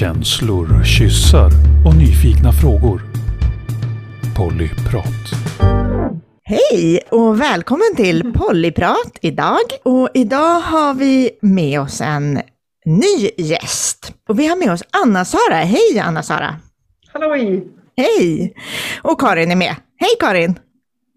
Känslor, kyssar och nyfikna frågor. Pollyprat. Hej och välkommen till Pollyprat idag. Och idag har vi med oss en ny gäst. Och vi har med oss Anna-Sara. Hej Anna-Sara! Halloj! Hej! Och Karin är med. Hej Karin!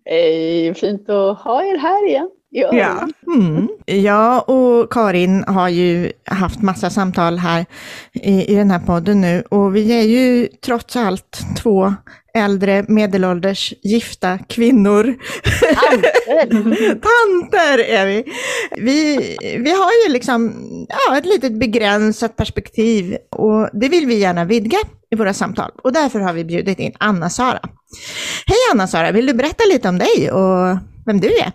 Hej, fint att ha er här igen. Ja. Mm. Jag och Karin har ju haft massa samtal här i, i den här podden nu och vi är ju trots allt två äldre medelålders gifta kvinnor. Tanter! Tanter är vi. vi. Vi har ju liksom ja, ett litet begränsat perspektiv och det vill vi gärna vidga i våra samtal och därför har vi bjudit in Anna-Sara. Hej Anna-Sara, vill du berätta lite om dig och vem du är?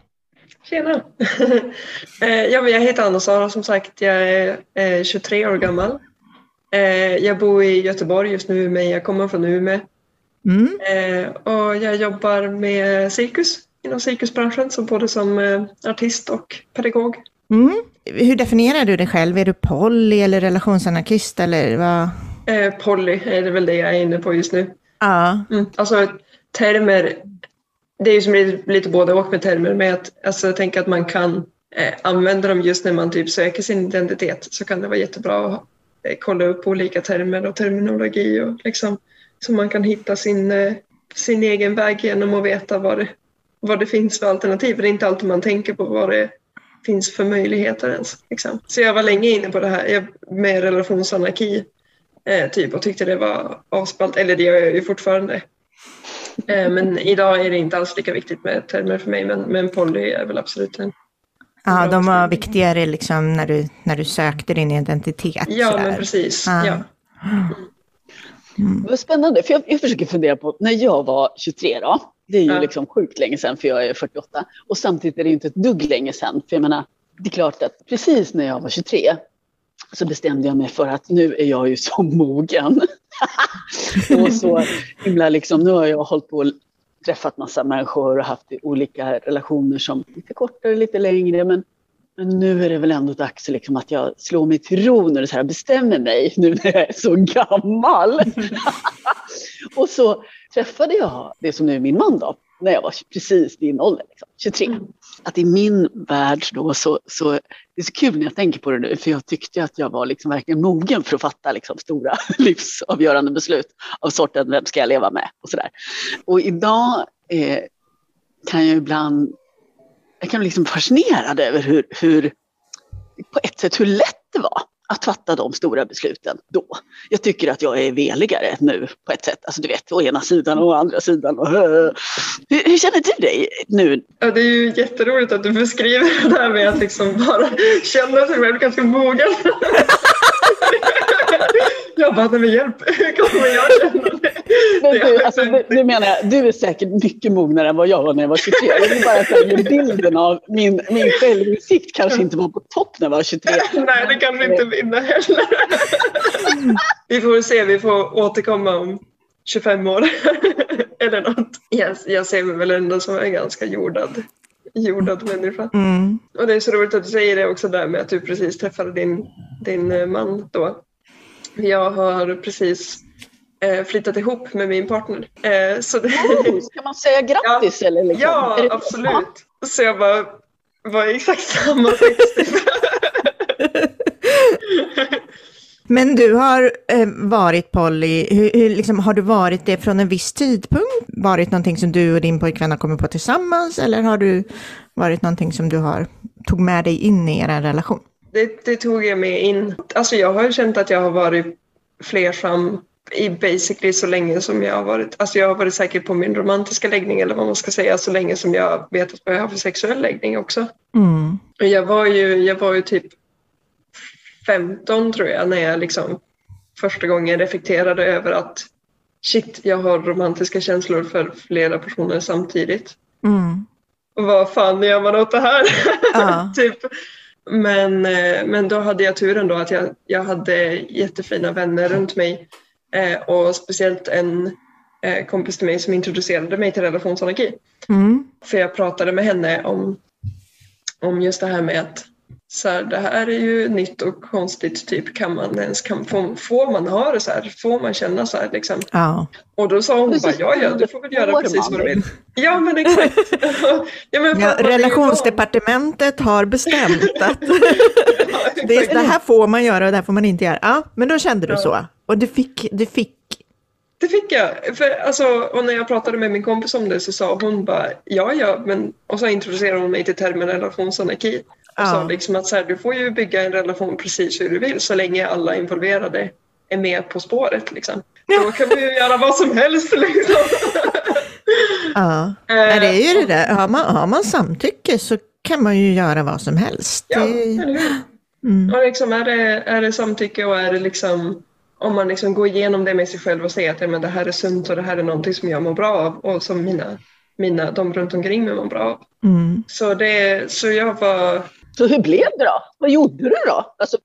Tjena! Eh, ja, men jag heter Anna-Sara som sagt. Jag är eh, 23 år gammal. Eh, jag bor i Göteborg just nu men jag kommer från Umeå. Mm. Eh, och jag jobbar med cirkus inom cirkusbranschen så både som eh, artist och pedagog. Mm. Hur definierar du dig själv? Är du poly eller relationsanarkist eller vad? Eh, poly är det väl det jag är inne på just nu. Ja. Mm. Alltså termer, det är ju som lite, lite både och med termer med att alltså, jag tänker att man kan eh, använda dem just när man typ söker sin identitet så kan det vara jättebra att eh, kolla upp olika termer och terminologi och liksom så man kan hitta sin, eh, sin egen väg genom att veta vad det, vad det finns för alternativ. För det är inte alltid man tänker på vad det finns för möjligheter ens. Liksom. Så jag var länge inne på det här med relationsanarki eh, typ och tyckte det var avspalt, eller det gör jag ju fortfarande. Eh, men idag är det inte alls lika viktigt med termer för mig, men, men poly är väl absolut en. Ja, de var viktigare liksom när du, när du sökte din identitet. Ja, sådär. men precis. Ja. Ja. Vad spännande, för jag, jag försöker fundera på när jag var 23 då, det är ju Ja. liksom sjukt länge sedan för jag är 48 och samtidigt är det inte ett dugg länge sedan för jag menar, det är klart att precis när jag var 23 så bestämde jag mig för att nu är jag ju så mogen. och så himla liksom, nu har jag hållit på och träffat massa människor och haft olika relationer som lite kortare, lite längre men men nu är det väl ändå dags liksom att jag slår mig till ro när och så här bestämmer mig nu när jag är så gammal. och så träffade jag det som nu är min man då, när jag var precis din ålder, liksom, 23. Att i min värld då så, så det är så kul när jag tänker på det nu, för jag tyckte att jag var liksom verkligen mogen för att fatta liksom stora livsavgörande beslut av sorten vem ska jag leva med och sådär. Och idag eh, kan jag ibland jag kan bli liksom fascinerad över hur, hur, på ett sätt hur lätt det var att fatta de stora besluten då. Jag tycker att jag är veligare nu på ett sätt. Alltså du vet, å ena sidan och å andra sidan. Och, eh. hur, hur känner du dig nu? Ja, det är ju jätteroligt att du beskriver det här med att liksom bara känna sig själv ganska mogen. Jag bara, nej men hjälp, hur kommer jag känna mig? Men du, är alltså, nu menar jag, du är säkert mycket mognare än vad jag var när jag var 23. Jag vill bara säga bilden av min, min självinsikt kanske inte var på topp när jag var 23. Nej, det kan vi inte vinna heller. Vi får se, vi får återkomma om 25 år eller något. Jag, jag ser mig väl ändå som en ganska jordad, jordad människa. Mm. Och det är så roligt att du säger det också där med att du precis träffade din, din man då. Jag har precis eh, flyttat ihop med min partner. Eh, så det, Oh, ska man säga grattis eller liksom? ja, det- absolut. Så jag bara var exakt samma text. Men du har eh, varit poly, hur, hur, liksom, har du varit det från en viss tidpunkt? Varit någonting som du och din pojkvän har kommit på tillsammans eller har du varit någonting som du har tog med dig in i er relation? Det, det tog jag med in. Alltså jag har ju känt att jag har varit flersam i basically så länge som jag har varit. Alltså jag har varit säker på min romantiska läggning eller vad man ska säga så länge som jag vet vad jag har för sexuell läggning också. Mm. Jag var ju, jag var ju typ 15 tror jag när jag liksom första gången reflekterade över att shit, jag har romantiska känslor för flera personer samtidigt. Mm. Och vad fan gör man åt det här? Ja. typ. Men, eh, men då hade jag turen då att jag, jag hade jättefina vänner runt mig och speciellt en eh, kompis till mig som introducerade mig till relationsanarki. Mm. För jag pratade med henne om, om just det här med att så här, det här är ju nytt och konstigt, typ kan man ens, kan, får, får man ha det så här? Får man känna så här liksom? Ja. Och då sa hon bara, ja ja, du får väl göra precis vad du vill. Ja men exakt. ja, men Ja, för- relationsdepartementet har bestämt att Ja, det, det här får man göra och det här får man inte göra. Ja, men då kände du Ja. så. Och du fick, du fick, Det fick jag. För, alltså, och när jag pratade med min kompis om det så sa hon bara ja, ja, men och så introducerade hon mig till termen relationsanarki. Och Ja. sa liksom att så här, du får ju bygga en relation precis hur du vill så länge alla involverade är med på spåret. Liksom. Då kan du ju göra vad som helst. Liksom. ja. Nej, det är ju det där, har man, har man samtycke så kan man ju göra vad som helst. Ja, eller hur? mm. Och liksom, är, det, är det samtycke och är det liksom om man liksom går igenom det med sig själv och säger att ja, men det här är sunt och det här är någonting som jag mår bra av och som mina, mina, de runt omkring mig mår bra av. Mm. Så, det, så jag var... Så hur blev det då? Vad gjorde du då? Alltså,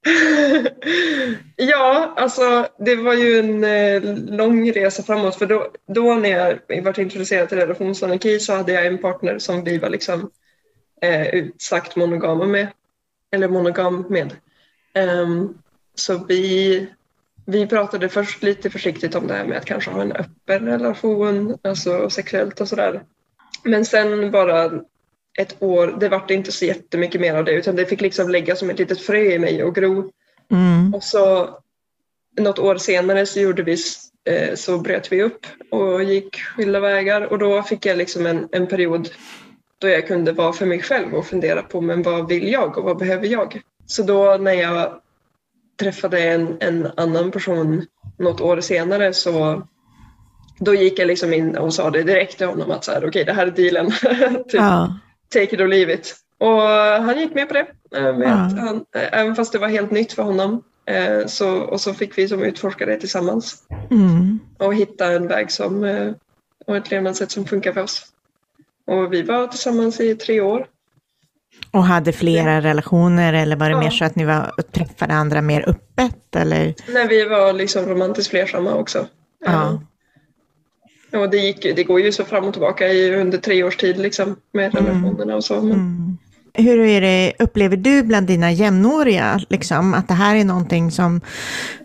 ja, alltså det var ju en eh, lång resa framåt för då, då när jag var introducerad till relationsanarki så hade jag en partner som vi var liksom eh, utsagt monogama med. Eller monogam med. Ehm, så vi, vi pratade först lite försiktigt om det här med att kanske ha en öppen relation, alltså sexuellt och sådär. Men sen bara ett år, det vart inte så jättemycket mer av det utan det fick liksom lägga som ett litet frö i mig och gro. Mm. Och så något år senare så gjorde vi, eh, så bröt vi upp och gick skilda vägar och då fick jag liksom en, en period då jag kunde vara för mig själv och fundera på men vad vill jag och vad behöver jag? Så då när jag träffade en, en annan person något år senare så då gick jag liksom in och sa det direkt till honom att så här, okej det här är dealen. typ Ja. take it or leave it. Och han gick med på det. eh, Med Ja. han, eh, även fast det var helt nytt för honom. eh, Så, och så fick vi som utforska det tillsammans. Mm. Och hitta en väg som, och ett levnadssätt som funkar för oss. Och vi var tillsammans i tre år. Och hade flera relationer eller var det Ja. mer så att ni var, träffade andra mer öppet eller? När vi var liksom romantiskt flersamma också. Ja. Eh, Och det, gick, det går ju så fram och tillbaka i, under tre års tid liksom, med Mm. relationerna och så. Men, Mm. Hur är det, upplever du bland dina jämnåriga, liksom, att det här är någonting som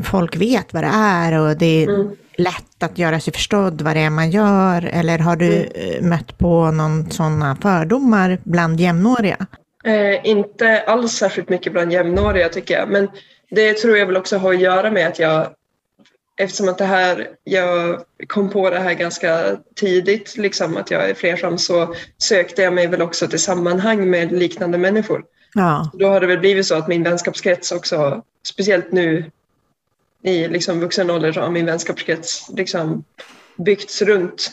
folk vet vad det är och det är Mm. lätt att göra sig förstådd vad det är man gör? Eller har du Mm. eh, mött på någon sådana fördomar bland jämnåriga? Eh, inte alls särskilt mycket bland jämnåriga tycker jag. Men det tror jag väl också har att göra med att jag, eftersom att det här, jag kom på det här ganska tidigt, liksom att jag är flersam, så sökte jag mig väl också till sammanhang med liknande människor. Ja. Då har det väl blivit så att min vänskapskrets också, speciellt nu i liksom vuxen ålder, så har min vänskapskrets liksom byggts runt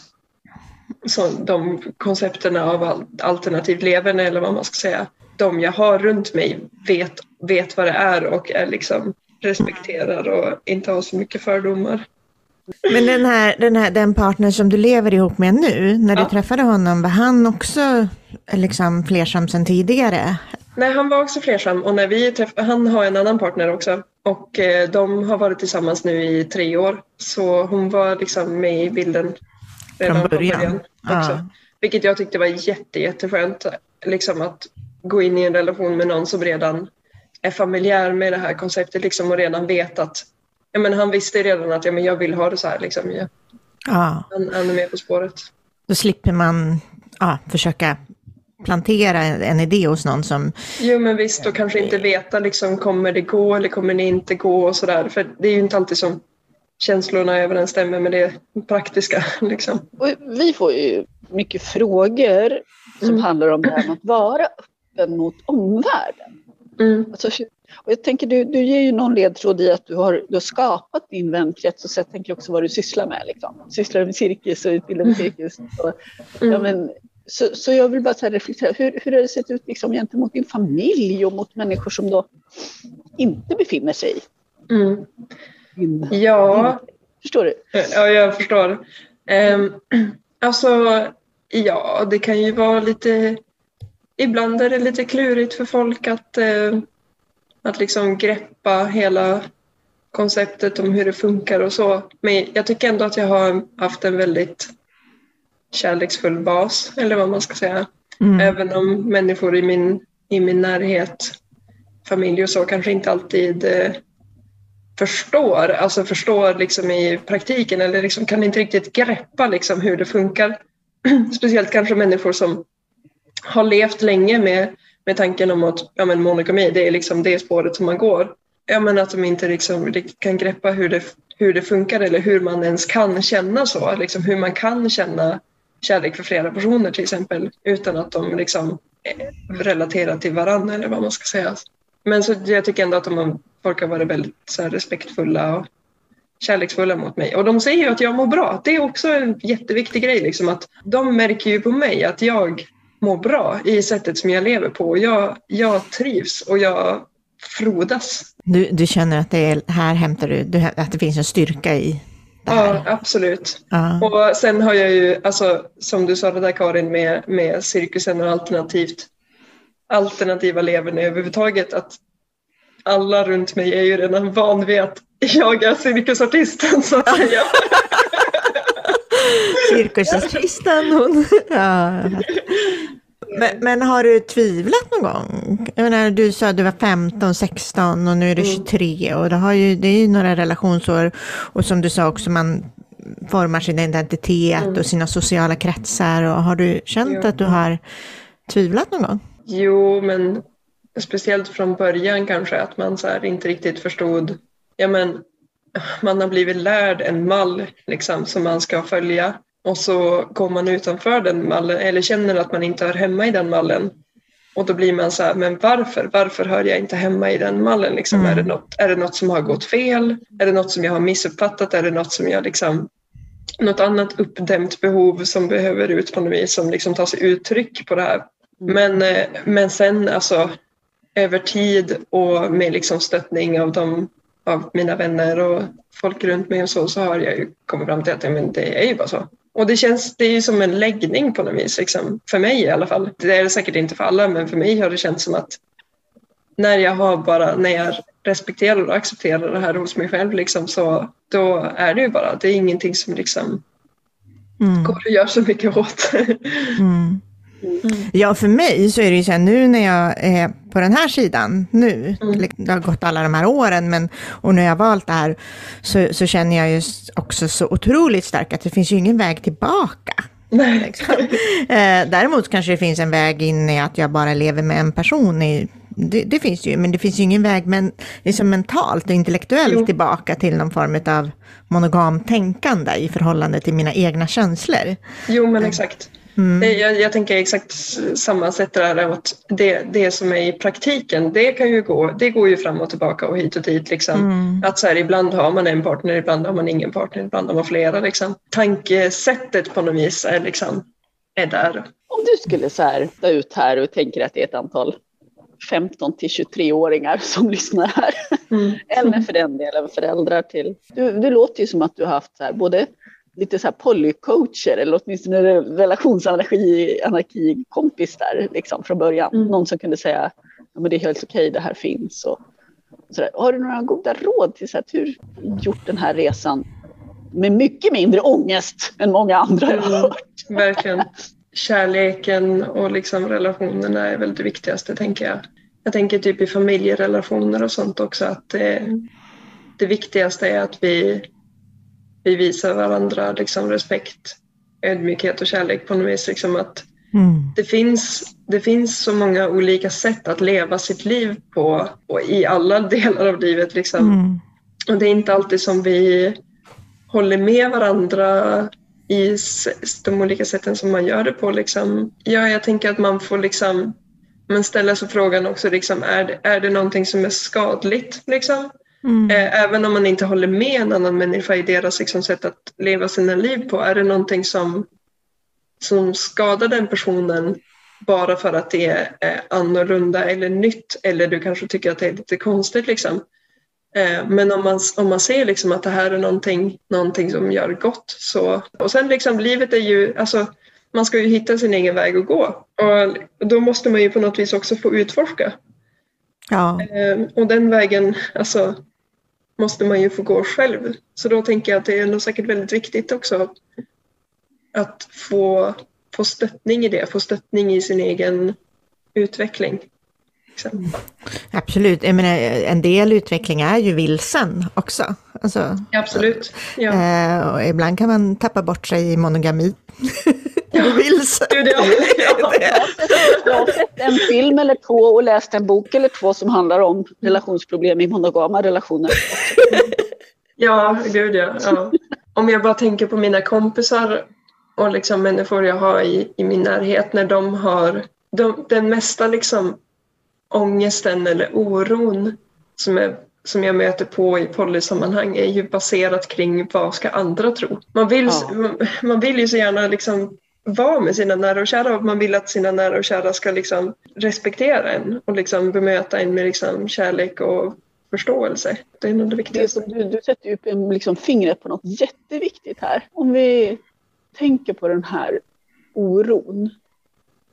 så de koncepterna av al- alternativt leverne eller vad man ska säga. De jag har runt mig vet, vet vad det är och är liksom respekterar och inte har så mycket fördomar. Men den här, den här den partner som du lever ihop med nu, när du Ja. träffade honom, var han också liksom flersam sedan tidigare? Nej, han var också flersam och när vi träffade, han har en annan partner också och eh, de har varit tillsammans nu i tre år. Så hon var liksom med i bilden redan Från början. också. Ja. Vilket jag tyckte var jätte, jätteskönt. Liksom att gå in i en relation med någon som redan är familjär med det här konceptet liksom, och redan vet att ja, men han visste redan att ja, men jag vill ha det så här. Liksom. Ja, Ja, han, han är med på spåret. då slipper man ja, försöka plantera en idé hos någon som... Jo men visst och kanske inte veta liksom kommer det gå eller kommer det inte gå och sådär. För det är ju inte alltid som känslorna överensstämmer med det praktiska. Liksom. Och vi får ju mycket frågor som Mm. handlar om det här med att vara öppen mot omvärlden. Mm. Alltså, och jag tänker, du, du ger ju någon ledtråd i att du har, du har skapat din vänkrets och så jag tänker också vad du sysslar med. Liksom. Sysslar med cirkus och utbildar med cirkus. Och, ja, Mm. men, så, så jag vill bara så reflektera, hur, hur har det sett ut liksom, gentemot din familj och mot människor som då inte befinner sig Mm. din... Ja, Förstår du? ja, jag förstår. Um, alltså, ja, det kan ju vara lite... Ibland är det lite klurigt för folk att, eh, att liksom greppa hela konceptet om hur det funkar och så. Men jag tycker ändå att jag har haft en väldigt kärleksfull bas, eller vad man ska säga. Mm. Även om människor i min, i min närhet familj och så kanske inte alltid eh, förstår, alltså förstår liksom i praktiken eller liksom kan inte riktigt greppa liksom hur det funkar. Speciellt kanske människor som har levt länge med, med tanken om att ja, men monogami, det är liksom det spåret som man går. Ja, men att de inte liksom kan greppa hur det, hur det funkar eller hur man ens kan känna så. Liksom hur man kan känna kärlek för flera personer till exempel utan att de liksom eh, relaterar till varandra eller vad man ska säga. Men så jag tycker ändå att de folk har varit väldigt så här, respektfulla och kärleksfulla mot mig. Och de säger ju att jag mår bra. Det är också en jätteviktig grej. Liksom, att de märker ju på mig att jag mår bra i sättet som jag lever på. Jag, jag trivs och jag frodas. Du, du känner att det är, här hämtar du, du, att det finns en styrka i det här? Ja, absolut. Ja. Och sen har jag ju, alltså, som du sa det där Karin, med, med cirkusen och alternativt alternativa leverne överhuvudtaget, att alla runt mig är ju redan van vid att jag är cirkusartisten så att säga. Cirkusartisten hon. Ja. Men, men, har du tvivlat någon gång? Jag menar, du sa att du var 15, 16 och nu är du 23 mm. och det, har ju, det är ju några relationsår och som du sa också man formar sin identitet mm. och sina sociala kretsar och har du känt att du har tvivlat någon gång? Jo, men speciellt från början kanske att man så inte riktigt förstod, ja men man har blivit lärd en mall liksom, som man ska följa och så går man utanför den mallen eller känner att man inte hör hemma i den mallen. Och då blir man så här, men varför? Varför hör jag inte hemma i den mallen? Liksom, mm. är, det något, är det något som har gått fel? Är det något som jag har missuppfattat? Är det något som jag liksom något annat uppdämt behov som behöver ut på något vis som liksom tar sig uttryck på det här. Mm. Men, eh, men sen alltså över tid och med liksom stöttning av, de, av mina vänner och folk runt mig och så, så har jag ju kommit fram till att men det är ju bara så. Och det känns, det är ju som en läggning på något vis, liksom. för mig i alla fall. Det är det säkert inte för alla, men för mig har det känts som att när jag har bara, när jag respekterar och accepterar det här hos mig själv, liksom, så då är det ju bara, det är ingenting som liksom mm. går att göra så mycket åt. mm. Mm. Ja, för mig så är det ju så här, nu när jag är på den här sidan, nu, mm. det har gått alla de här åren, men, och jag har valt det här, så, så känner jag ju också så otroligt starkt att det finns ju ingen väg tillbaka. Liksom. Eh, däremot kanske det finns en väg in i att jag bara lever med en person. I, det, det finns ju, men det finns ju ingen väg men, liksom mentalt och intellektuellt jo. tillbaka till någon form av monogam tänkande i förhållande till mina egna känslor. Jo, men exakt. Mm. Jag, jag, tänker exakt samma sätt där att det, det som är i praktiken, det kan ju gå, det går ju fram och tillbaka och hit och dit. Liksom. Mm. Att så här, ibland har man en partner, ibland har man ingen partner, ibland har man flera. Liksom. Tankesättet på något vis är, liksom, är där. Om du skulle så här, ta ut här och tänker att det är ett antal 15 till 23-åringar som lyssnar här. Mm. Eller för den delen föräldrar till. Du, du låter ju som att du har haft så här, både lite så här polycoacher eller åtminstone relationsanarki-kompis där liksom från början. Mm. Någon som kunde säga ja, men det är helt okej, det här finns. Och, så där. Har du några goda råd till så här, hur gjort den här resan med mycket mindre ångest än många andra har mm, hört? Verkligen. Kärleken och liksom relationerna är väl det viktigaste tänker jag. Jag tänker typ i familjerelationer och sånt också att det, det viktigaste är att vi vi visar varandra liksom respekt, ödmjukhet och kärlek på något vis. Liksom att mm. det, finns, det finns så många olika sätt att leva sitt liv på och i alla delar av livet. Liksom. Mm. Och det är inte alltid som vi håller med varandra i de olika sätten som man gör det på. Liksom. Ja, jag tänker att man får liksom, man ställer sig frågan också, liksom, är, det, är det någonting som är skadligt? Liksom? Mm. Eh, även om man inte håller med en annan människa i deras liksom, sätt att leva sina liv på. Är det någonting som, som skadar den personen bara för att det är annorlunda eller nytt eller du kanske tycker att det är lite konstigt. Liksom. Eh, men om man, om man ser liksom att det här är någonting, någonting som gör gott så... Och sen liksom livet är ju, alltså man ska ju hitta sin egen väg att gå. Och då måste man ju på något vis också få utforska. Ja. Eh, och den vägen, alltså måste man ju få gå själv. Så då tänker jag att det är nog säkert väldigt viktigt också att få, få stöttning i det, få stöttning i sin egen utveckling. Liksom. Absolut, jag menar, en del utveckling är ju vilsen också. Alltså, Absolut. Ja. eh, och ibland kan man tappa bort sig i monogami. Ja. Du vilse. Gud, ja. Ja. Jag har sett en film eller två och läst en bok eller två som handlar om relationsproblem i monogama relationer. Ja, gud ja. ja. Om jag bara tänker på mina kompisar och liksom människor jag har i, i min närhet när de har de, den mesta liksom ångesten eller oron som, är, som jag möter på i polysammanhang är ju baserat kring vad ska andra tro. Man vill, Ja. man, man vill ju så gärna liksom vara med sina nära och kära och man vill att sina nära och kära ska liksom respektera en och liksom bemöta en med liksom kärlek och förståelse. Det är nog det viktigaste. du, du sätter ju liksom fingret på något jätteviktigt här. Om vi tänker på den här oron.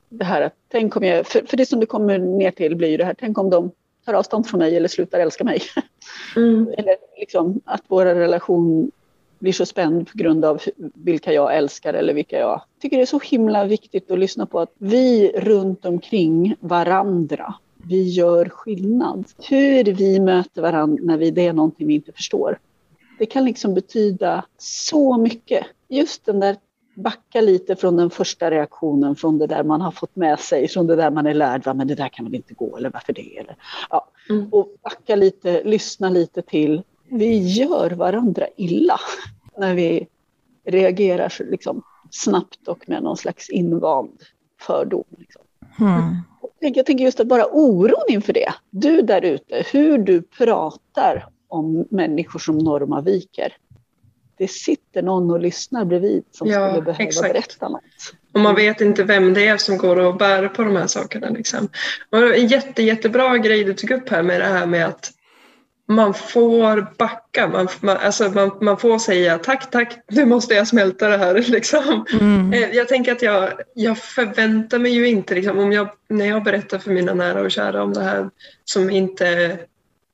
Det här att, tänk om jag, för, för det som du kommer ner till blir ju det här, tänk om de tar avstånd från mig eller slutar älska mig. Mm. Eller liksom att vår relation blir så spänd på grund av vilka jag älskar eller vilka jag tycker det är så himla viktigt att lyssna på att vi runt omkring varandra, vi gör skillnad. Hur vi möter varandra när vi, det är någonting vi inte förstår. Det kan liksom betyda så mycket. Just den där backa lite från den första reaktionen, från det där man har fått med sig, från det där man är lärd, va, men det där kan väl inte gå, eller varför det? Eller, ja. Mm. Och backa lite, lyssna lite till, vi gör varandra illa när vi reagerar så liksom, snabbt och med någon slags invand fördom. Liksom. Mm. Jag tänker- just att bara oron inför det, du där ute, hur du pratar om människor som Norma viker. Det sitter någon och lyssnar bredvid som Ja, skulle behöva exakt. berätta något. Och man vet inte vem det är som går och bär på de här sakerna. Liksom. Och en jätte, jättebra grej du tog upp här med det här med att man får backa. Man, man, alltså man, man får säga tack, tack, nu måste jag smälta det här. Liksom. Mm. Eh, Jag tänker att jag, jag förväntar mig ju inte, liksom, om jag, när jag berättar för mina nära och kära om det här som inte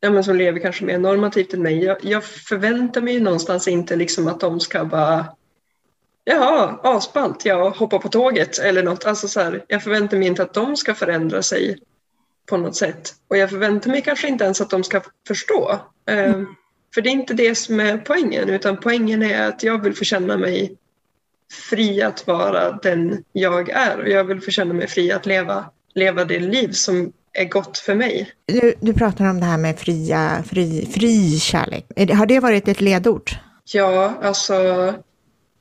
ja, men som lever kanske mer normativt än mig. Jag, jag förväntar mig ju någonstans inte liksom att de ska bara Jaha, asballt, jag hoppar på tåget eller något. Alltså så här, jag förväntar mig inte att de ska förändra sig på något sätt. Och jag förväntar mig kanske inte ens att de ska förstå. Eh, för det är inte det som är poängen, utan poängen är att jag vill få känna mig fri att vara den jag är och jag vill få känna mig fri att leva, leva det liv som är gott för mig. Du, du pratar om det här med fria, fri, fri kärlek. Har det varit ett ledord? Ja, alltså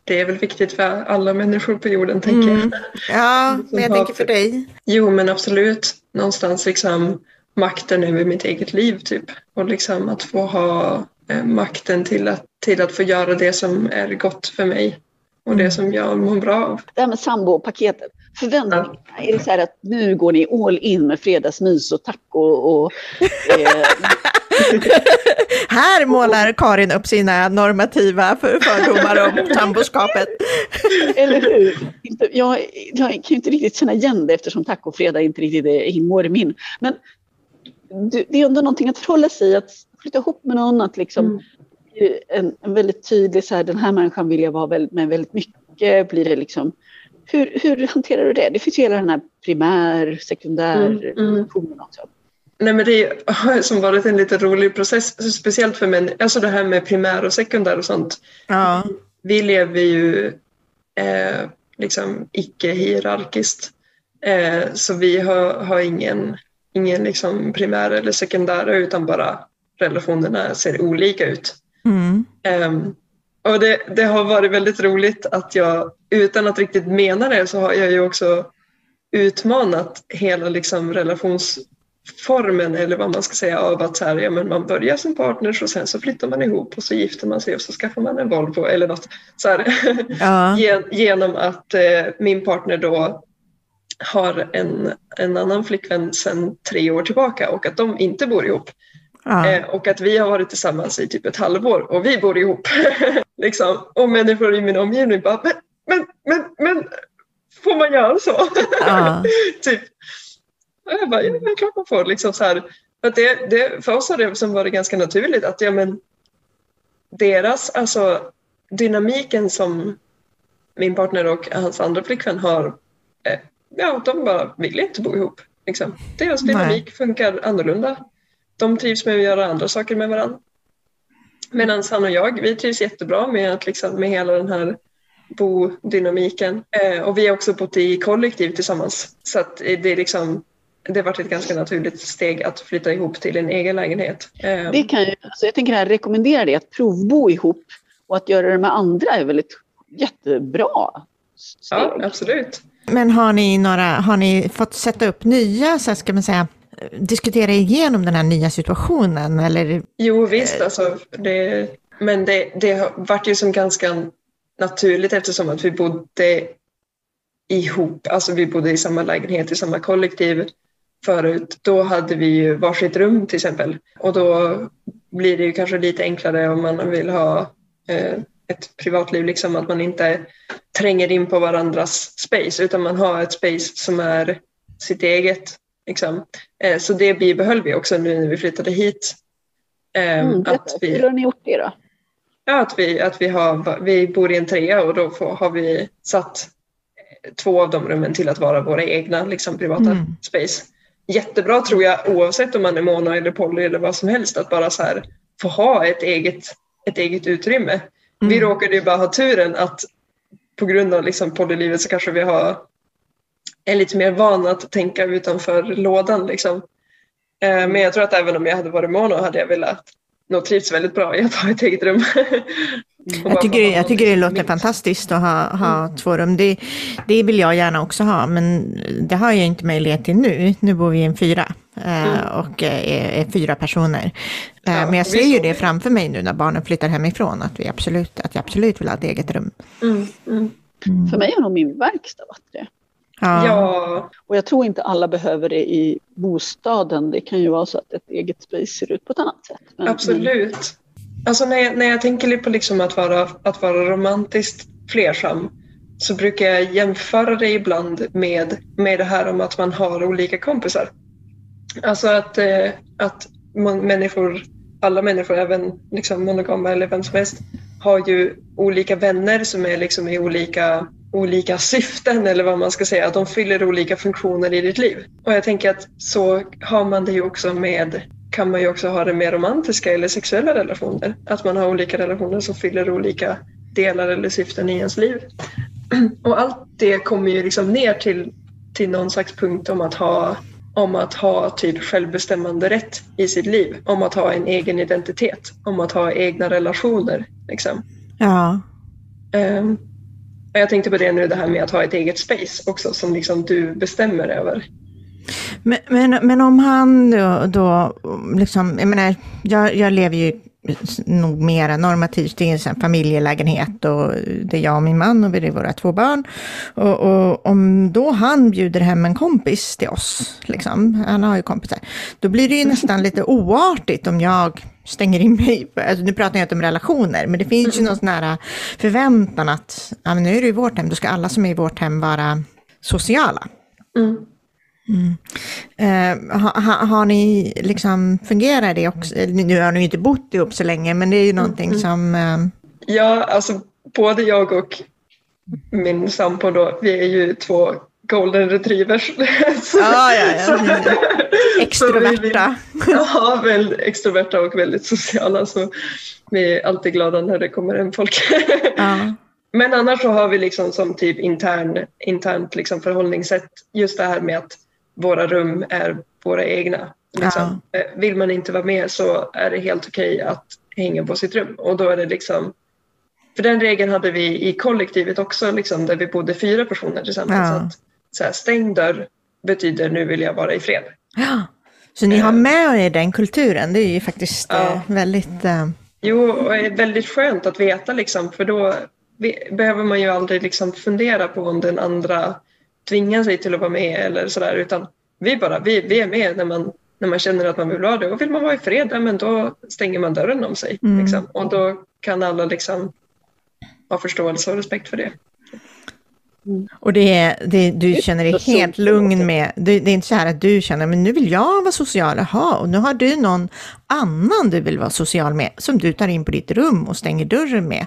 det är väl viktigt för alla människor på jorden, tänker jag. Mm. Ja, men jag har- tänker för dig. Jo, men absolut. Någonstans liksom makten över mitt eget liv, typ. Och liksom att få ha eh, makten till att, till att få göra det som är gott för mig och det som jag mår bra av. Det här med sambopaketet. Förväntar Ja. Är det så här att nu går ni all in med fredagsmys och taco och... Eh, Här målar Karin upp sina normativa för- fördomar om samboskapet. eller hur? Jag, jag kan ju inte riktigt känna igen det eftersom tacofredag inte riktigt är- ingår i min. Men det är ändå någonting att förhålla sig att flytta ihop med någon, att liksom Mm. en, en väldigt tydlig så här, den här människan vill jag vara väldigt, med väldigt mycket. Blir det liksom, hur, hur hanterar du det? Det finns ju hela den här primär, sekundär Mm, mm. också. Nej, men det har som varit en lite rolig process, speciellt för män. Alltså det här med primär och sekundär och sånt. Ja. Vi lever ju eh, liksom icke-hierarkiskt. Eh, så vi har, har ingen, ingen liksom primär eller sekundära utan bara relationerna ser olika ut. Mm. Ehm, och det, det har varit väldigt roligt att jag, utan att riktigt mena det, så har jag ju också utmanat hela liksom relationsformen eller vad man ska säga av att så här, ja, men man börjar som partners och sen så flyttar man ihop och så gifter man sig och så skaffar man en Volvo eller något. Så här, Ja. Gen- genom att eh, min partner då har en, en annan flickvän sedan tre år tillbaka och att de inte bor ihop. Ja. Eh, och att vi har varit tillsammans i typ ett halvår och vi bor ihop. liksom. Och människor i min omgivning bara, men, men, men, men får man göra så? Ja. typ. Jag bara, ja men klart man får. Liksom så här. För det, det, för oss har det som varit ganska naturligt att ja, men deras, alltså dynamiken som min partner och hans andra flickvän har, eh, ja de bara vill inte bo ihop. Liksom. Deras dynamik Nej. funkar annorlunda. De trivs med att göra andra saker med varandra. Medan han och jag, vi trivs jättebra med, att liksom, med hela den här bodynamiken. Eh, och vi har också bott i kollektiv tillsammans. Så att det är liksom det har varit ett ganska naturligt steg att flytta ihop till en egen lägenhet. Eh, Det kan jag, alltså jag tänker här, rekommendera det, att provbo ihop och att göra det med andra är väl ett jättebra steg. ja, absolut. Men har ni, några, har ni fått sätta upp nya, så ska man säga, diskutera igenom den här nya situationen? Eller, Jo visst, alltså, det, men det, det har varit ju som ganska naturligt eftersom att vi bodde ihop, alltså vi bodde i samma lägenhet, i samma kollektiv förut. Då hade vi ju varsitt rum till exempel och då blir det ju kanske lite enklare om man vill ha eh, ett privatliv, liksom att man inte tränger in på varandras space utan man har ett space som är sitt eget. Liksom. Eh, så det bibehöll vi också nu när vi flyttade hit. Eh, Mm, att, berätta, hur vi, har ni gjort det då? ja, att, vi, att vi, har, vi bor i en trea och då får, har vi satt två av de rummen till att vara våra egna liksom, privata Mm. space. Jättebra tror jag oavsett om man är mono eller poly eller vad som helst att bara så här få ha ett eget, ett eget utrymme. Vi Mm. råkade ju bara ha turen att på grund av liksom polylivet så kanske vi har är lite mer vana att tänka utanför lådan. Liksom. Eh, Men jag tror att även om jag hade varit mono hade jag velat nog trivts väldigt bra i att ha ett eget rum. Jag, tycker, få ha jag tycker det låter fantastiskt att ha, ha två rum. Det, det vill jag gärna också ha, men det har jag inte möjlighet till nu. Nu bor vi i en fyra eh, och eh, är, är fyra personer. Eh, Ja, men jag ser ju det framför mig nu när barnen flyttar hemifrån, att, vi absolut, att jag absolut vill ha ett eget rum. Mm, mm. För mig har nog min verkstad varit det. Ja. Ja, Och jag tror inte alla behöver det i bostaden. Det kan ju vara så att ett eget space ser ut på ett annat sätt. Men- absolut. Alltså när jag, när jag tänker lite på liksom att, vara, att vara romantiskt flersam så brukar jag jämföra det ibland med, med det här om att man har olika kompisar. Alltså att, eh, att man, människor, alla människor, även liksom monogama eller vem som helst, har ju olika vänner som är liksom i olika, olika syften eller vad man ska säga. Att de fyller olika funktioner i ditt liv. Och jag tänker att så har man det ju också med kan man ju också ha det med romantiska eller sexuella relationer. Att man har olika relationer som fyller olika delar eller syften i ens liv. Och allt det kommer ju liksom ner till, till någon slags punkt om att ha om att ha typ självbestämmande rätt i sitt liv, om att ha en egen identitet, om att ha egna relationer. Liksom. ja. Ehm, jag tänkte på det nu, det här med att ha ett eget space också, som liksom du bestämmer över. Men, men, men om han då, då liksom, jag menar, jag, jag lever ju nog mera normativt i en familjelägenhet och det är jag och min man och vi är våra två barn. Och, och om då han bjuder hem en kompis till oss, liksom, han har ju kompisar, då blir det ju nästan lite oartigt om jag stänger in mig. Alltså, nu pratar jag inte om relationer, men det finns ju någon sån här förväntan att ja, men nu är det i vårt hem, då ska alla som är i vårt hem vara sociala. Mm. Eh, ha, ha, har ni liksom, fungerar det också? Eller, Nu har ni ju inte bott ihop så länge, men det är ju någonting som... Eh, Ja, alltså både jag och min sambo då, vi är ju två golden retrievers. Så- Ja, ja, ja. vi- extroverta. Ja, väldigt extroverta och väldigt sociala. Så vi är alltid glada när det kommer hem folk. Ja. Men annars så har vi liksom som typ intern, internt liksom förhållningssätt just det här med att våra rum är våra egna. Liksom. Eh, Vill man inte vara med så är det helt okej att hänga på sitt rum och då är det liksom för den regeln hade vi i kollektivet också liksom, där vi bodde fyra personer tillsammans. Ja. Så att, så här, stängd dörr betyder nu vill jag vara i fred. Ja. Så ni har med er den kulturen, det är ju faktiskt Ja. eh, väldigt... Eh, Jo, och det är väldigt skönt att veta liksom, för då behöver man ju aldrig liksom fundera på om den andra tvingar sig till att vara med eller sådär, utan vi bara, vi, vi är med när man, när man känner att man vill vara det. Och vill man vara i fred, ja, men då stänger man dörren om sig. Mm. Liksom. Och då kan alla liksom ha förståelse och respekt för det. Och det, är- det, du känner dig helt lugn med, det, det är inte så här att du känner, men nu vill jag vara social, jaha, och nu har du någon annan du vill vara social med, som du tar in på ditt rum och stänger dörren med.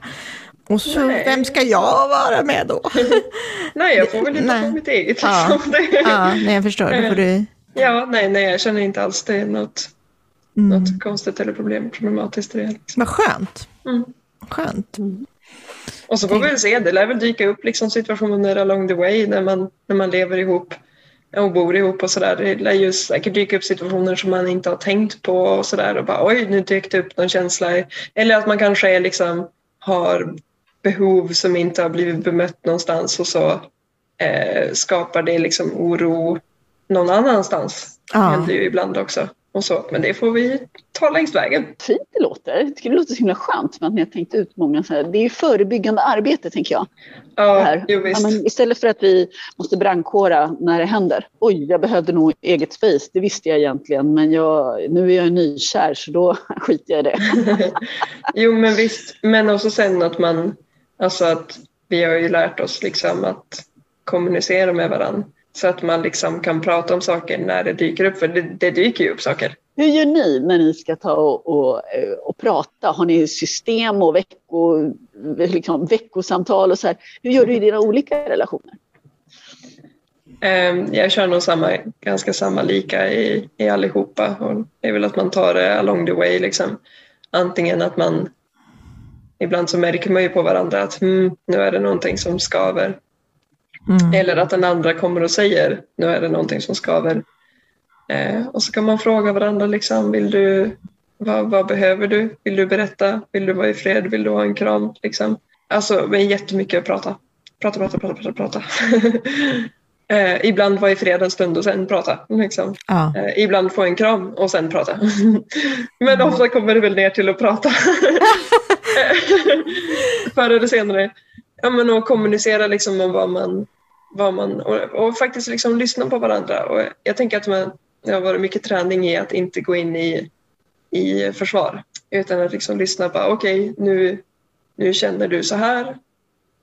Och så, Nej. vem ska jag vara med då? Nej, jag får väl hitta på mitt eget. Ja. Liksom. Ja, nej, jag förstår, då får du Ja, nej, nej, jag känner inte alls det är något, Mm. något konstigt eller problem, problematiskt i det. Liksom. Vad skönt. Mm. Skönt. Och så får vi väl se, det lär väl dyka upp liksom situationer along the way när man, när man lever ihop och bor ihop och sådär. Det lär ju säkert dyka upp situationer som man inte har tänkt på och sådär och bara oj, nu dök det upp någon känsla. Eller att man kanske liksom har behov som inte har blivit bemött någonstans och så eh, skapar det liksom oro någon annanstans. Det Ja. händer ju ibland också. Och så. Men det får vi ta längs vägen. Fint det låter. Jag tycker det låter så himla skönt för att ni har tänkt ut många så här. Det är ju förebyggande arbete tänker jag. Ja, jo, Ja, visst. men istället för att vi måste brandkåra när det händer. Oj, jag behövde nog eget space. Det visste jag egentligen. Men jag, nu är jag nykär så då skiter jag i det. jo, men visst. Men också sen att man, alltså att vi har ju lärt oss liksom att kommunicera med varandra. Så att man liksom kan prata om saker när det dyker upp, för det, det dyker ju upp saker. Hur gör ni när ni ska ta och, och, eh, och prata? Har ni system och vecko, liksom, veckosamtal och så här? Hur gör du i dina olika relationer? Ehm, Jag kör nog samma, ganska samma lika i, i allihopa. Och det är väl att man tar det along the way. Liksom. Antingen att man... Ibland så märker man ju på varandra att hmm, nu är det någonting som skaver. Mm. Eller att den andra kommer och säger nu är det någonting som skaver. Eh, och så kan man fråga varandra liksom, vill du, vad, vad behöver du? Vill du berätta? Vill du vara i fred? Vill du ha en kram? Liksom. Alltså, men jättemycket att prata. Prata, prata, prata, prata, prata. eh, ibland vara i fred en stund och sen prata. Liksom. Ja. Eh, ibland få en kram och sen prata. Men ofta kommer det väl ner till att prata. Förr eller senare. Ja, men att kommunicera liksom om vad man, vad man och, och faktiskt liksom lyssna på varandra. Och jag tänker att man, det har varit mycket träning i att inte gå in i, i försvar. Utan att liksom lyssna på, okej nu, nu känner du så här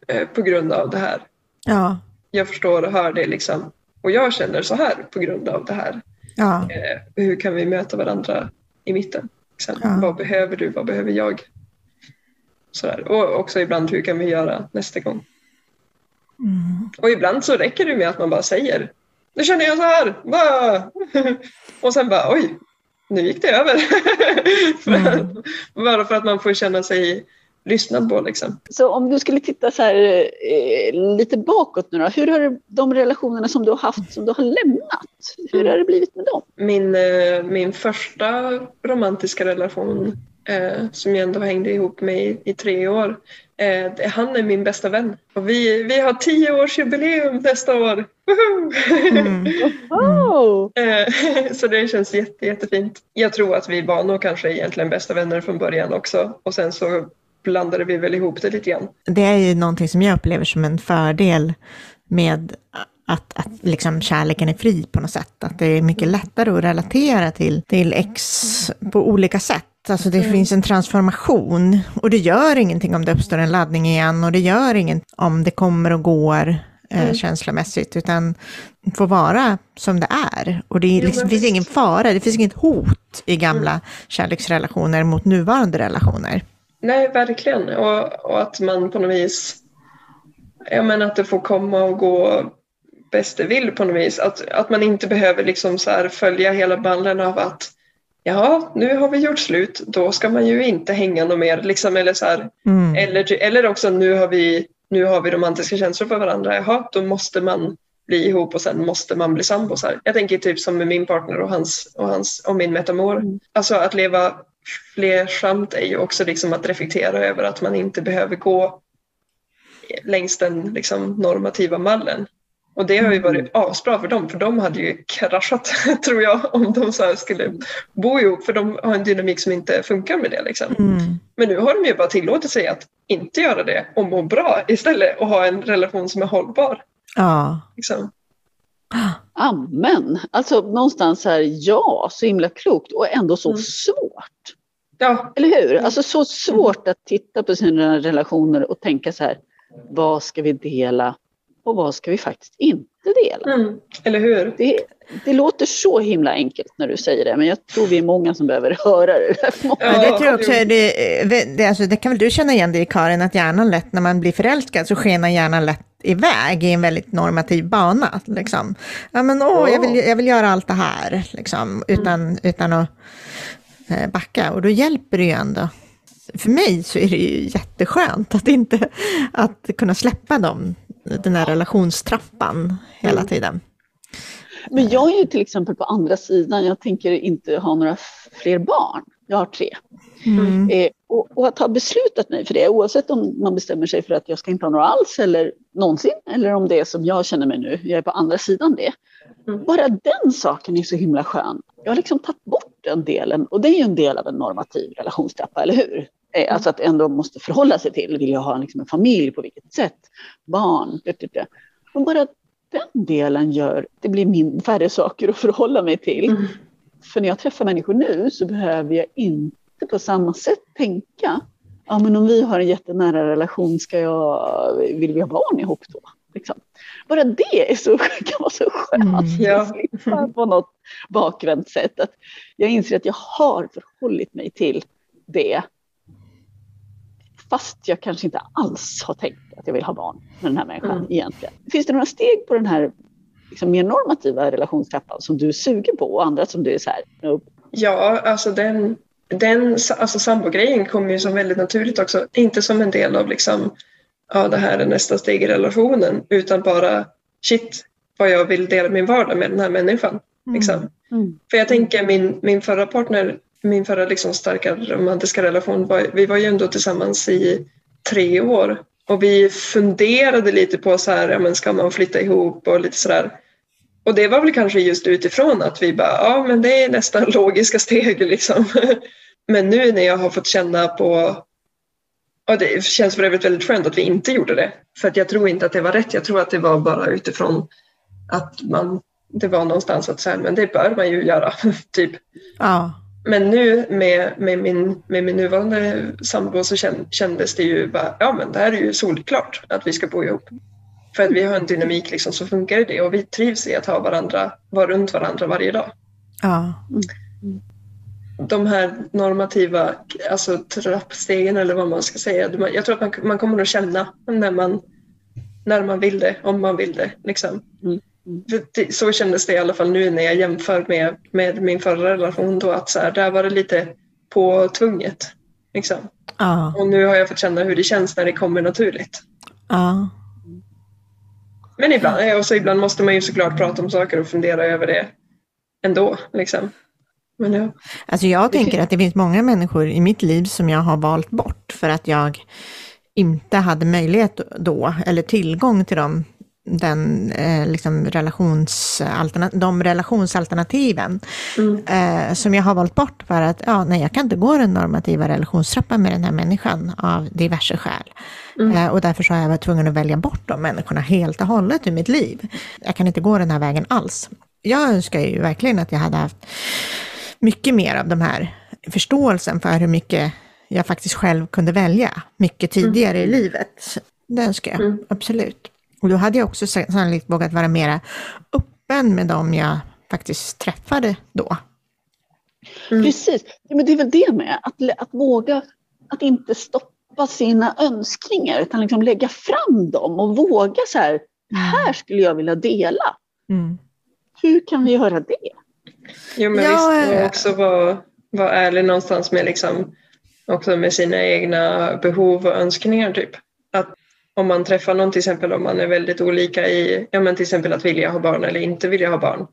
eh, på grund av det här. Ja. Jag förstår och hör det liksom. Och jag känner så här på grund av det här. Ja. Eh, hur kan vi möta varandra i mitten? Liksom. Ja. Vad behöver du? Vad behöver jag? Sådär. Och också ibland hur kan vi göra nästa gång? Mm. Och ibland så räcker det med att man bara säger Nu känner jag så här. Och sen bara oj, nu gick det över. Mm. Bara för att man får känna sig lyssnad på liksom. Så om du skulle titta så här, eh, lite bakåt nu då. Hur har de relationerna som du har haft, som du har lämnat, hur har det blivit med dem? Min, eh, min första romantiska relation eh, som jag ändå hängde ihop med i, i tre år. Eh, det- han är min bästa vän. Och vi, vi har tioårsjubileum nästa år. Mm. Oh. Eh, så det känns jätte, jättefint. Jag tror att vi var nog kanske egentligen bästa vänner från början också. Och sen så blandade vi väl ihop det lite grann. Det är ju någonting som jag upplever som en fördel med att, att liksom kärleken är fri på något sätt. Att det är mycket lättare att relatera till, till ex på olika sätt. Alltså det finns en transformation och det gör ingenting om det uppstår en laddning igen och det gör inget om det kommer och går eh, känslomässigt utan får vara som det är. Och det är Jo, liksom, men finns ingen fara, det finns inget hot i gamla kärleksrelationer mot nuvarande relationer. Nej, verkligen. Och, och att man på något vis, ja men att det får komma och gå bäst det vill på något vis. Att, att man inte behöver liksom så följa hela ballen av att ja, nu har vi gjort slut, då ska man ju inte hänga något mer. Liksom, eller, så här, Mm. eller, eller också nu har, vi, nu har vi romantiska känslor för varandra, jaha, då måste man bli ihop och sen måste man bli sambos. här. Jag tänker typ som med min partner och, hans, och, hans, och min metamor. Mm. Alltså att leva flersamt är ju också liksom att reflektera över att man inte behöver gå längs den liksom normativa mallen. Och det har ju varit asbra för dem, för de hade ju kraschat tror jag om de så skulle bo ihop, för de har en dynamik som inte funkar med det. Liksom. Mm. Men nu har de ju bara tillåtit sig att inte göra det och må bra istället och ha en relation som är hållbar. Ja. Liksom. Amen. Alltså någonstans här, ja, så himla klokt och ändå så Mm. svårt. Ja, Eller hur? Alltså så svårt att titta på sina relationer och tänka så här, vad ska vi dela och vad ska vi faktiskt inte dela? mm. eller hur? Det, det låter så himla enkelt när du säger det, men jag tror vi är många som behöver höra det. Men det tror jag också, det, det, alltså, det kan väl du känna igen dig i Karin, att hjärnan lätt, när man blir förälskad så skenar hjärnan lätt iväg i en väldigt normativ bana. Liksom. Ja, men, åh, jag, vill, jag vill göra allt det här, liksom, utan, utan att eh, backa. Och då hjälper det ju ändå. För mig så är det ju jätteskönt att, inte, att kunna släppa dem, den här relationstrappan hela Mm. tiden. Men jag är ju till exempel på andra sidan, jag tänker inte ha några fler barn. Jag har tre. Mm. Eh, och, och att ha beslutat mig för det, oavsett om man bestämmer sig för att jag ska inte ha några alls eller någonsin, eller om det är som jag känner mig nu, jag är på andra sidan det. Mm. Bara den saken är så himla skön. Jag har liksom tagit bort den delen och det är ju en del av en normativ relationstrappa, eller hur? Eh, alltså att ändå måste förhålla sig till, vill jag ha liksom en familj, på vilket sätt? Barn, det. Men bara den delen gör, det blir min, färre saker att förhålla mig till. Mm. För när jag träffar människor nu så behöver jag inte på samma sätt tänka, ja men om vi har en jättenära relation, ska jag, vill vi ha barn ihop då? Liksom. Bara det är så, kan vara så skönt. Mm. Ja. att slippa på något bakvänt sätt. Att jag inser att jag har förhållit mig till det. Fast jag kanske inte alls har tänkt att jag vill ha barn med den här människan Mm. egentligen. Finns det några steg på den här liksom, mer normativa relationstrappan som du är sugen på och andra som du är så här, nope. Ja, alltså den, den alltså sambogrejen kommer ju som väldigt naturligt också. Inte som en del av liksom, ja det här är nästa steg i relationen, utan bara shit, vad jag vill dela min vardag med den här människan. Liksom. Mm. För jag tänker min, min förra partner, min förra liksom starka romantiska relation, var, vi var ju ändå tillsammans i tre år. Och vi funderade lite på så här, ja, men ska man flytta ihop och lite sådär. Och det var väl kanske just utifrån att vi bara, ja men det är nästan logiska steg liksom. Men nu när jag har fått känna på, och det känns för övrigt väldigt skönt att vi inte gjorde det. För att jag tror inte att det var rätt, jag tror att det var bara utifrån att man, det var någonstans att säga, men det bör man ju göra, typ. Ja. Men nu med, med, min, med min nuvarande sambo så kän- kändes det ju bara, ja men det här är ju solklart att vi ska bo ihop. För att vi har en dynamik liksom så funkar det och vi trivs i att ha varandra, vara runt varandra varje dag. Ja. De här normativa alltså trappstegen eller vad man ska säga, man- jag tror att man, man kommer att känna när man, när man vill det, om man vill det. Liksom. Mm. Det- Så kändes det i alla fall nu när jag jämför med, med min förra relation då att så här, där var det lite påtvunget. Liksom. Ja. Och nu har jag fått känna hur det känns när det kommer naturligt. Ja. Men ibland, och så ibland måste man ju såklart prata om saker och fundera över det ändå. Liksom. Men ja. Alltså jag tänker att det finns många människor i mitt liv som jag har valt bort för att jag inte hade möjlighet då, eller tillgång till dem, den, eh, liksom relationsalterna, de relationsalternativen Mm. eh, som jag har valt bort för att ja, nej, jag kan inte gå den normativa relationstrappan med den här människan av diverse skäl. Mm. Eh, och därför så har jag varit tvungen att välja bort de människorna helt och hållet ur mitt liv. Jag kan inte gå den här vägen alls. Jag önskar ju verkligen att jag hade haft mycket mer av de här förståelsen för hur mycket jag faktiskt själv kunde välja mycket tidigare i livet. Det önskar jag, Mm. absolut. Och då hade jag också sa- sannolikt vågat vara mera öppen med dem jag faktiskt träffade då. Mm. Precis, ja, men det är väl det med, att, att våga, att inte stoppa sina önskningar utan liksom lägga fram dem och våga så här, här skulle jag vilja dela. Mm. Hur kan vi göra det? Jo men Ja, visst, eh. och också vara vara ärlig någonstans med, liksom, också med sina egna behov och önskningar. Typ. Om man träffar någon till exempel om man är väldigt olika i, ja men till exempel att vilja ha barn eller inte vilja ha barn.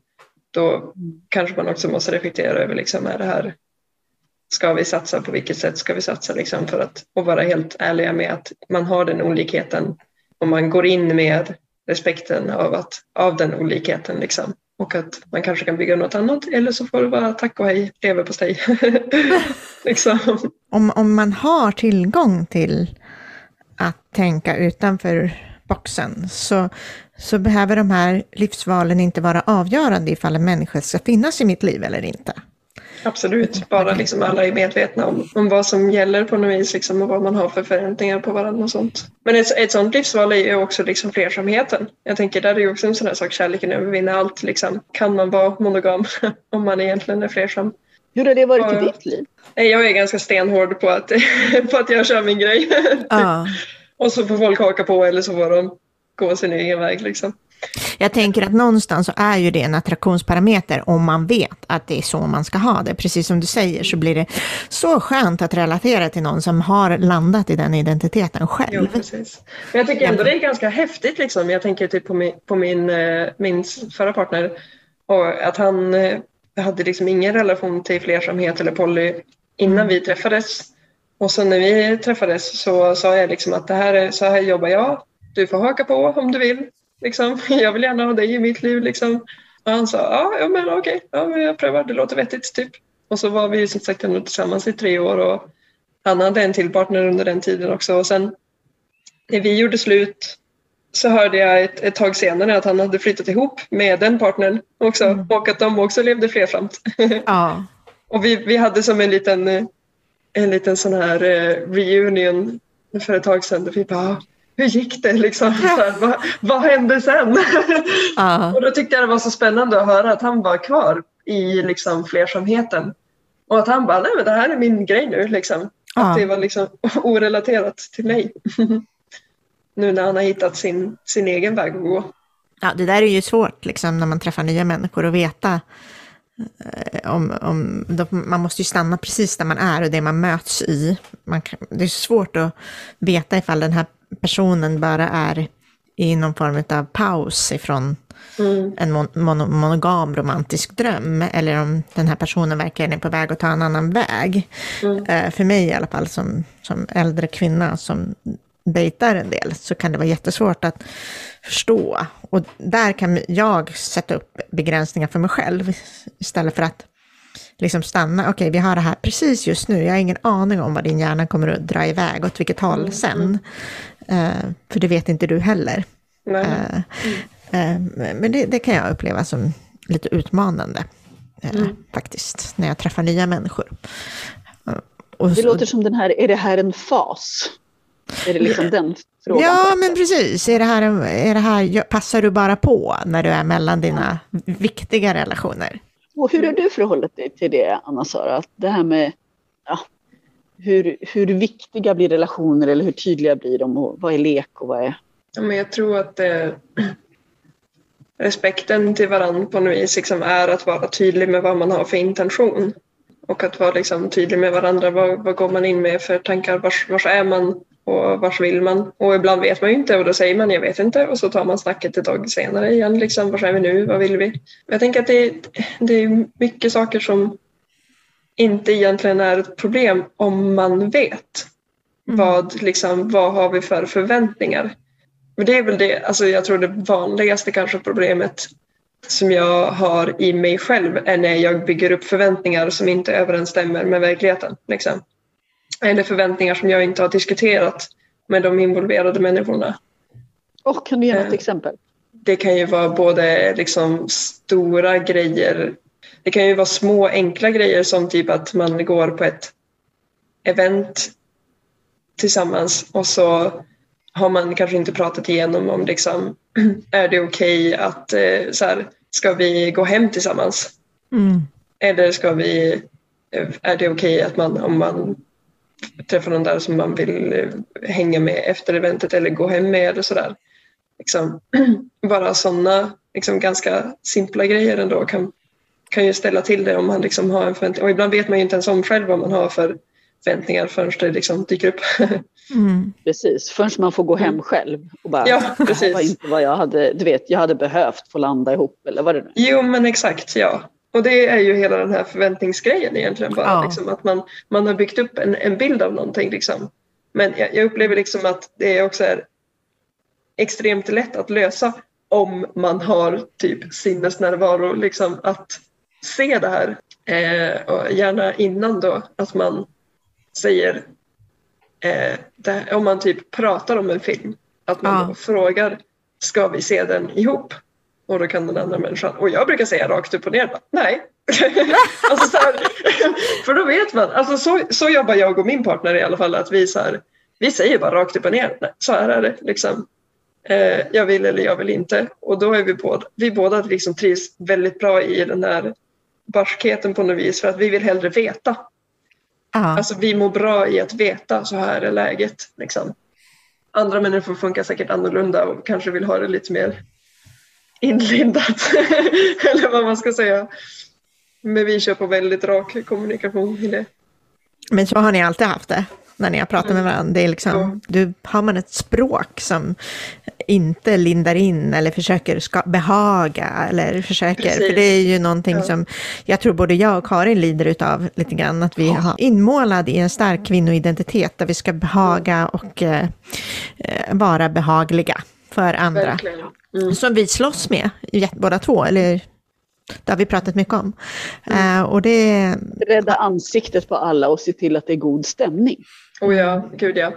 Då kanske man också måste reflektera över, liksom, är det här, ska vi satsa, på vilket sätt ska vi satsa liksom, för att och vara helt ärliga med att man har den olikheten och man går in med respekten av, att, av den olikheten liksom. och att man kanske kan bygga något annat eller så får det vara tack och hej, leverpastej. liksom. Om, om man har tillgång till att tänka utanför boxen så, så behöver de här livsvalen inte vara avgörande ifall en människa ska finnas i mitt liv eller inte. Absolut, bara liksom alla är medvetna om, om vad som gäller på något vis liksom, och vad man har för förväntningar på varandra och sånt. Men ett, ett sånt livsval är ju också liksom flersamheten. Jag tänker där är ju också en sån här sak, kärleken övervinner allt. Liksom. Kan man vara monogam om man egentligen är flersam? Hur har det varit Ja. i ditt liv? Nej, Jag är ganska stenhård på att, på att jag kör min grej. Ja, Och så får folk haka på eller så får de gå sin egen väg. Liksom. Jag tänker att någonstans så är ju det en attraktionsparameter om man vet att det är så man ska ha det. Precis som du säger så blir det så skönt att relatera till någon som har landat i den identiteten själv. Jo, precis. Men jag tycker ändå det är ganska häftigt. Liksom. Jag tänker typ på min, på min, eh, min förra partner och att han eh, hade liksom ingen relation till flersamhet eller poly innan vi träffades. Och så när vi träffades så sa jag liksom att det här är, så här jobbar jag. Du får haka på om du vill. Liksom. Jag vill gärna ha dig i mitt liv. Liksom. Och han sa, ja, ja men okej, ja, men jag prövar, det låter vettigt. Typ. Och så var vi som sagt ändå tillsammans i tre år och han hade en till partner under den tiden också. Och sen när vi gjorde slut så hörde jag ett, ett tag senare att han hade flyttat ihop med den partnern också mm. och att de också levde flersamt. Ja. och vi, vi hade som en liten, en liten sån här eh, reunion för ett tag sedan. Vi bara, hur gick det liksom? Här, vad, vad hände sen? Ja. och då tyckte jag det var så spännande att höra att han var kvar i liksom flersamheten. Och att han bara, nej men det här är min grej nu liksom. Ja. Att det var liksom orelaterat till mig. nu när han har hittat sin, sin egen väg att gå. Ja, det där är ju svårt liksom, när man träffar nya människor att veta. eh, Om, om, man måste ju stanna precis där man är och det man möts i. Man kan, det är svårt att veta ifall den här personen bara är i någon form av paus ifrån Mm. en mon, mono, monogam romantisk dröm eller om den här personen verkligen är på väg att ta en annan väg. Mm. Eh, för mig i alla fall som, som äldre kvinna som dejtar en del så kan det vara jättesvårt att förstå. Och där kan jag sätta upp begränsningar för mig själv istället för att liksom stanna. Okej, vi har det här precis just nu. Jag har ingen aning om vad din hjärna kommer att dra iväg åt vilket håll sen. Eh, för det vet inte du heller. Eh, eh, men det, det kan jag uppleva som lite utmanande. Mm. Faktiskt, när jag träffar nya människor. Och Det låter som den här, är det här en fas? Är det liksom den frågan? Ja, men precis. Är det, här, är det här, passar du bara på när du är mellan dina viktiga relationer? Och hur har du förhållit dig till det, Anna-Sara? Det här med ja, hur, hur viktiga blir relationer eller hur tydliga blir de och vad är lek och vad är... Ja, men jag tror att eh, respekten till varandra på något vis liksom är att vara tydlig med vad man har för intention. Och att vara liksom tydlig med varandra. Vad, vad går man in med för tankar? Vars, vars är man? Och vars vill man? Och ibland vet man ju inte och då säger man jag vet inte och så tar man snacket ett tag senare igen. Liksom, vars är vi nu? Vad vill vi? Jag tänker att det, det är mycket saker som inte egentligen är ett problem om man vet. Vad, liksom, vad har vi för förväntningar? Men det är väl det, alltså jag tror det vanligaste kanske problemet som jag har i mig själv är när jag bygger upp förväntningar som inte överensstämmer med verkligheten. Liksom. Eller förväntningar som jag inte har diskuterat med de involverade människorna. Och kan du ge något Eh. exempel? Det kan ju vara både liksom stora grejer, det kan ju vara små enkla grejer som typ att man går på ett event tillsammans och så har man kanske inte pratat igenom om liksom, är det okej att eh, så här, ska vi gå hem tillsammans? Mm. Eller ska vi, eh, är det okej att man om man träffar någon där som man vill eh, hänga med efter eventet eller gå hem med eller sådär. Liksom, bara sådana liksom, ganska simpla grejer ändå kan, kan ju ställa till det om man liksom har en förväntning. Och ibland vet man ju inte ens om själv vad man har för förväntningar förrän det liksom dyker upp. Mm. Precis, förrän man får gå hem själv och bara, Ja, det här var precis. inte vad jag hade, du vet, jag hade behövt få landa ihop eller vad det nu. Jo men exakt, ja. Och det är ju hela den här förväntningsgrejen egentligen bara. Ja. Liksom, att man, man har byggt upp en, en bild av någonting. Liksom. Men jag, jag upplever liksom att det också är extremt lätt att lösa om man har typ sinnesnärvaro. Liksom, att se det här. Eh, och gärna innan då att man säger eh, det, om man typ pratar om en film. Att man Ja. frågar ska vi se den ihop? Och då kan den andra människan, och jag brukar säga rakt upp och ner, bara, nej. alltså så här, för då vet man, alltså så, så jobbar jag och min partner i alla fall, att vi, så här, vi säger bara rakt upp och ner, nej, så här är det. Liksom. Eh, jag vill eller jag vill inte. Och då är vi båda, vi båda liksom trivs väldigt bra i den här barskheten på något vis, för att vi vill hellre veta. Ja. Alltså vi mår bra i att veta, så här är läget. Liksom. andra människor funkar säkert annorlunda och kanske vill ha det lite mer inlindat. Eller vad man ska säga. Men vi kör på väldigt rak kommunikation i det. Men så har ni alltid haft det? när ni har pratat med varandra. Det är liksom, Ja. du, har man ett språk som inte lindar in eller försöker ska, behaga eller försöker, Precis. för det är ju någonting Ja. som jag tror både jag och Karin lider utav lite grann, att vi har inmålad i en stark kvinnoidentitet där vi ska behaga och eh, eh, vara behagliga för andra. Verkligen. Mm. Som vi slåss med, båda två, eller det har vi pratat mycket om. Eh, och det, Rädda ansiktet på alla och se till att det är god stämning. Och ja, gud ja.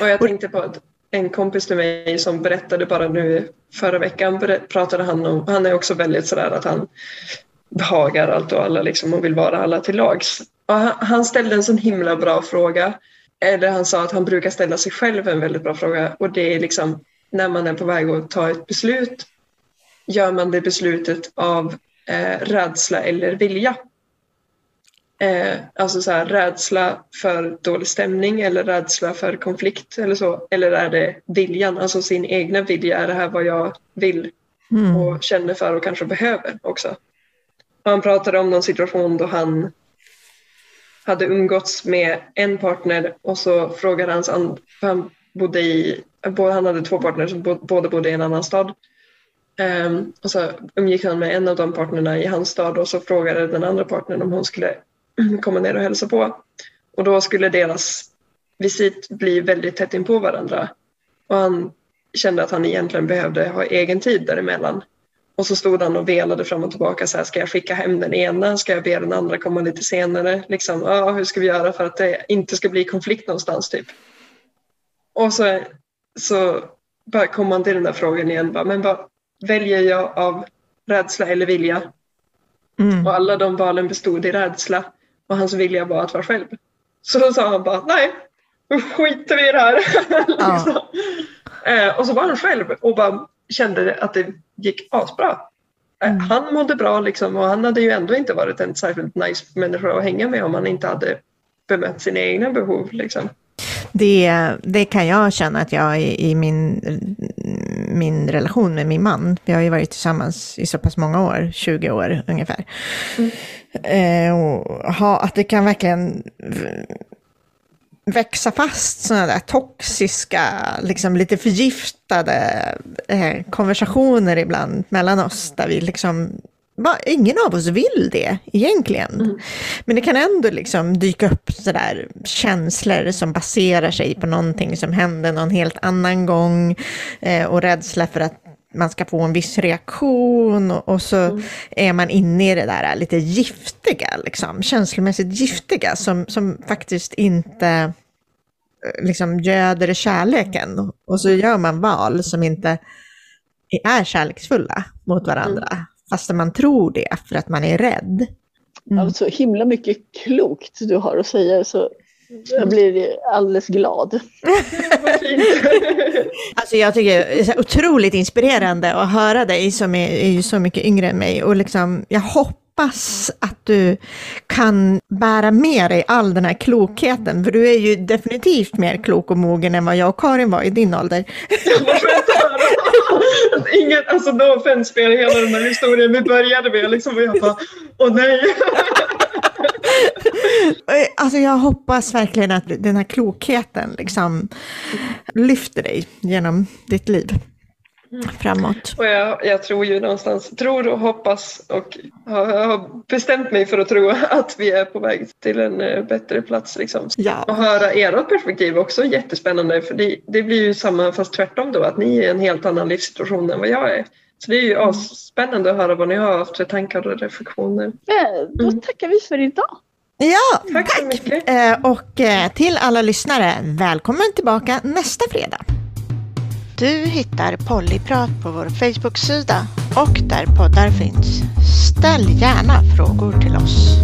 Och jag tänkte på att en kompis till mig som berättade bara nu förra veckan pratade han om, han är också väldigt sådär att han behagar allt och alla liksom och vill vara alla till lags. Och han, han ställde en sån himla bra fråga. Eller han sa att han brukar ställa sig själv en väldigt bra fråga och det är liksom när man är på väg att ta ett beslut. Gör man det beslutet av eh, rädsla eller vilja? Eh, alltså så här, rädsla för dålig stämning eller rädsla för konflikt eller så. Eller är det viljan, alltså sin egna vilja, är det här vad jag vill mm, och känner för och kanske behöver också. Han pratade om någon situation då han hade umgåtts med en partner och så frågade hans för han bodde i, han hade två partner som bo- båda bodde i en annan stad. Um, och så umgick han med en av de partnerna i hans stad och så frågade den andra partnern om hon skulle komma ner och hälsa på. Och då skulle deras visit bli väldigt tätt in på varandra. Och han kände att han egentligen behövde ha egen tid däremellan. Och så stod han och velade fram och tillbaka så här, ska jag skicka hem den ena? Ska jag be den andra komma lite senare? Liksom, ah, hur ska vi göra för att det inte ska bli konflikt någonstans typ? Och så, så bara kom man till den där frågan igen, bara, men vad väljer jag av rädsla eller vilja? mm. Och alla de valen bestod i rädsla och hans vilja var att vara själv. Så då sa han bara, nej, skiter vi i det här. liksom. eh, och så var han själv och bara kände att det gick asbra. Eh, Mm. Han mådde bra liksom och han hade ju ändå inte varit en särskilt nice människa att hänga med om han inte hade bemött sina egna behov. Liksom. Det, det kan jag känna att jag i, i min, min relation med min man, vi har ju varit tillsammans i så pass många år, 20 år ungefär. Eh, och ha, att det kan verkligen växa fast sådana där toxiska, liksom lite förgiftade eh, konversationer ibland mellan oss, där vi liksom ingen av oss vill det egentligen. Men det kan ändå liksom dyka upp sådär känslor som baserar sig på någonting som hände någon helt annan gång eh, och rädsla för att man ska få en viss reaktion och, och så är man inne i det där lite giftiga, liksom, känslomässigt giftiga som, som faktiskt inte eh, liksom göder kärleken. Och så gör man val som inte är kärleksfulla mot varandra. Fast man tror det för att man är rädd. Mm. Alltså himla mycket klokt du har att säga så jag blir alldeles glad. Alltså jag tycker det är så otroligt inspirerande att höra dig som är, är ju så mycket yngre än mig. Och liksom, jag hoppas att du kan bära med dig all den här klokheten. För du är ju definitivt mer klok och mogen än vad jag och Karin var i din ålder. Inget, alltså no offense för hela den här historien vi började med liksom och jag bara, åh nej. Eh, alltså jag hoppas verkligen att den här klokheten liksom lyfter dig genom ditt liv framåt. Och jag, jag tror ju någonstans, tror och hoppas och har, har bestämt mig för att tro att vi är på väg till en eh, bättre plats. Liksom. Och Ja, höra ert perspektiv också jättespännande för det, det blir ju samma fast tvärtom då att ni är i en helt annan livssituation än vad jag är. Så det är ju spännande att höra vad ni har haft för tankar och reflektioner. Eh, Då tackar vi för idag. ja Tack så mycket. Eh, Och eh, till alla lyssnare, välkommen tillbaka nästa fredag. Du hittar Pollyprat på vår Facebook-sida och där poddar finns. Ställ gärna frågor till oss.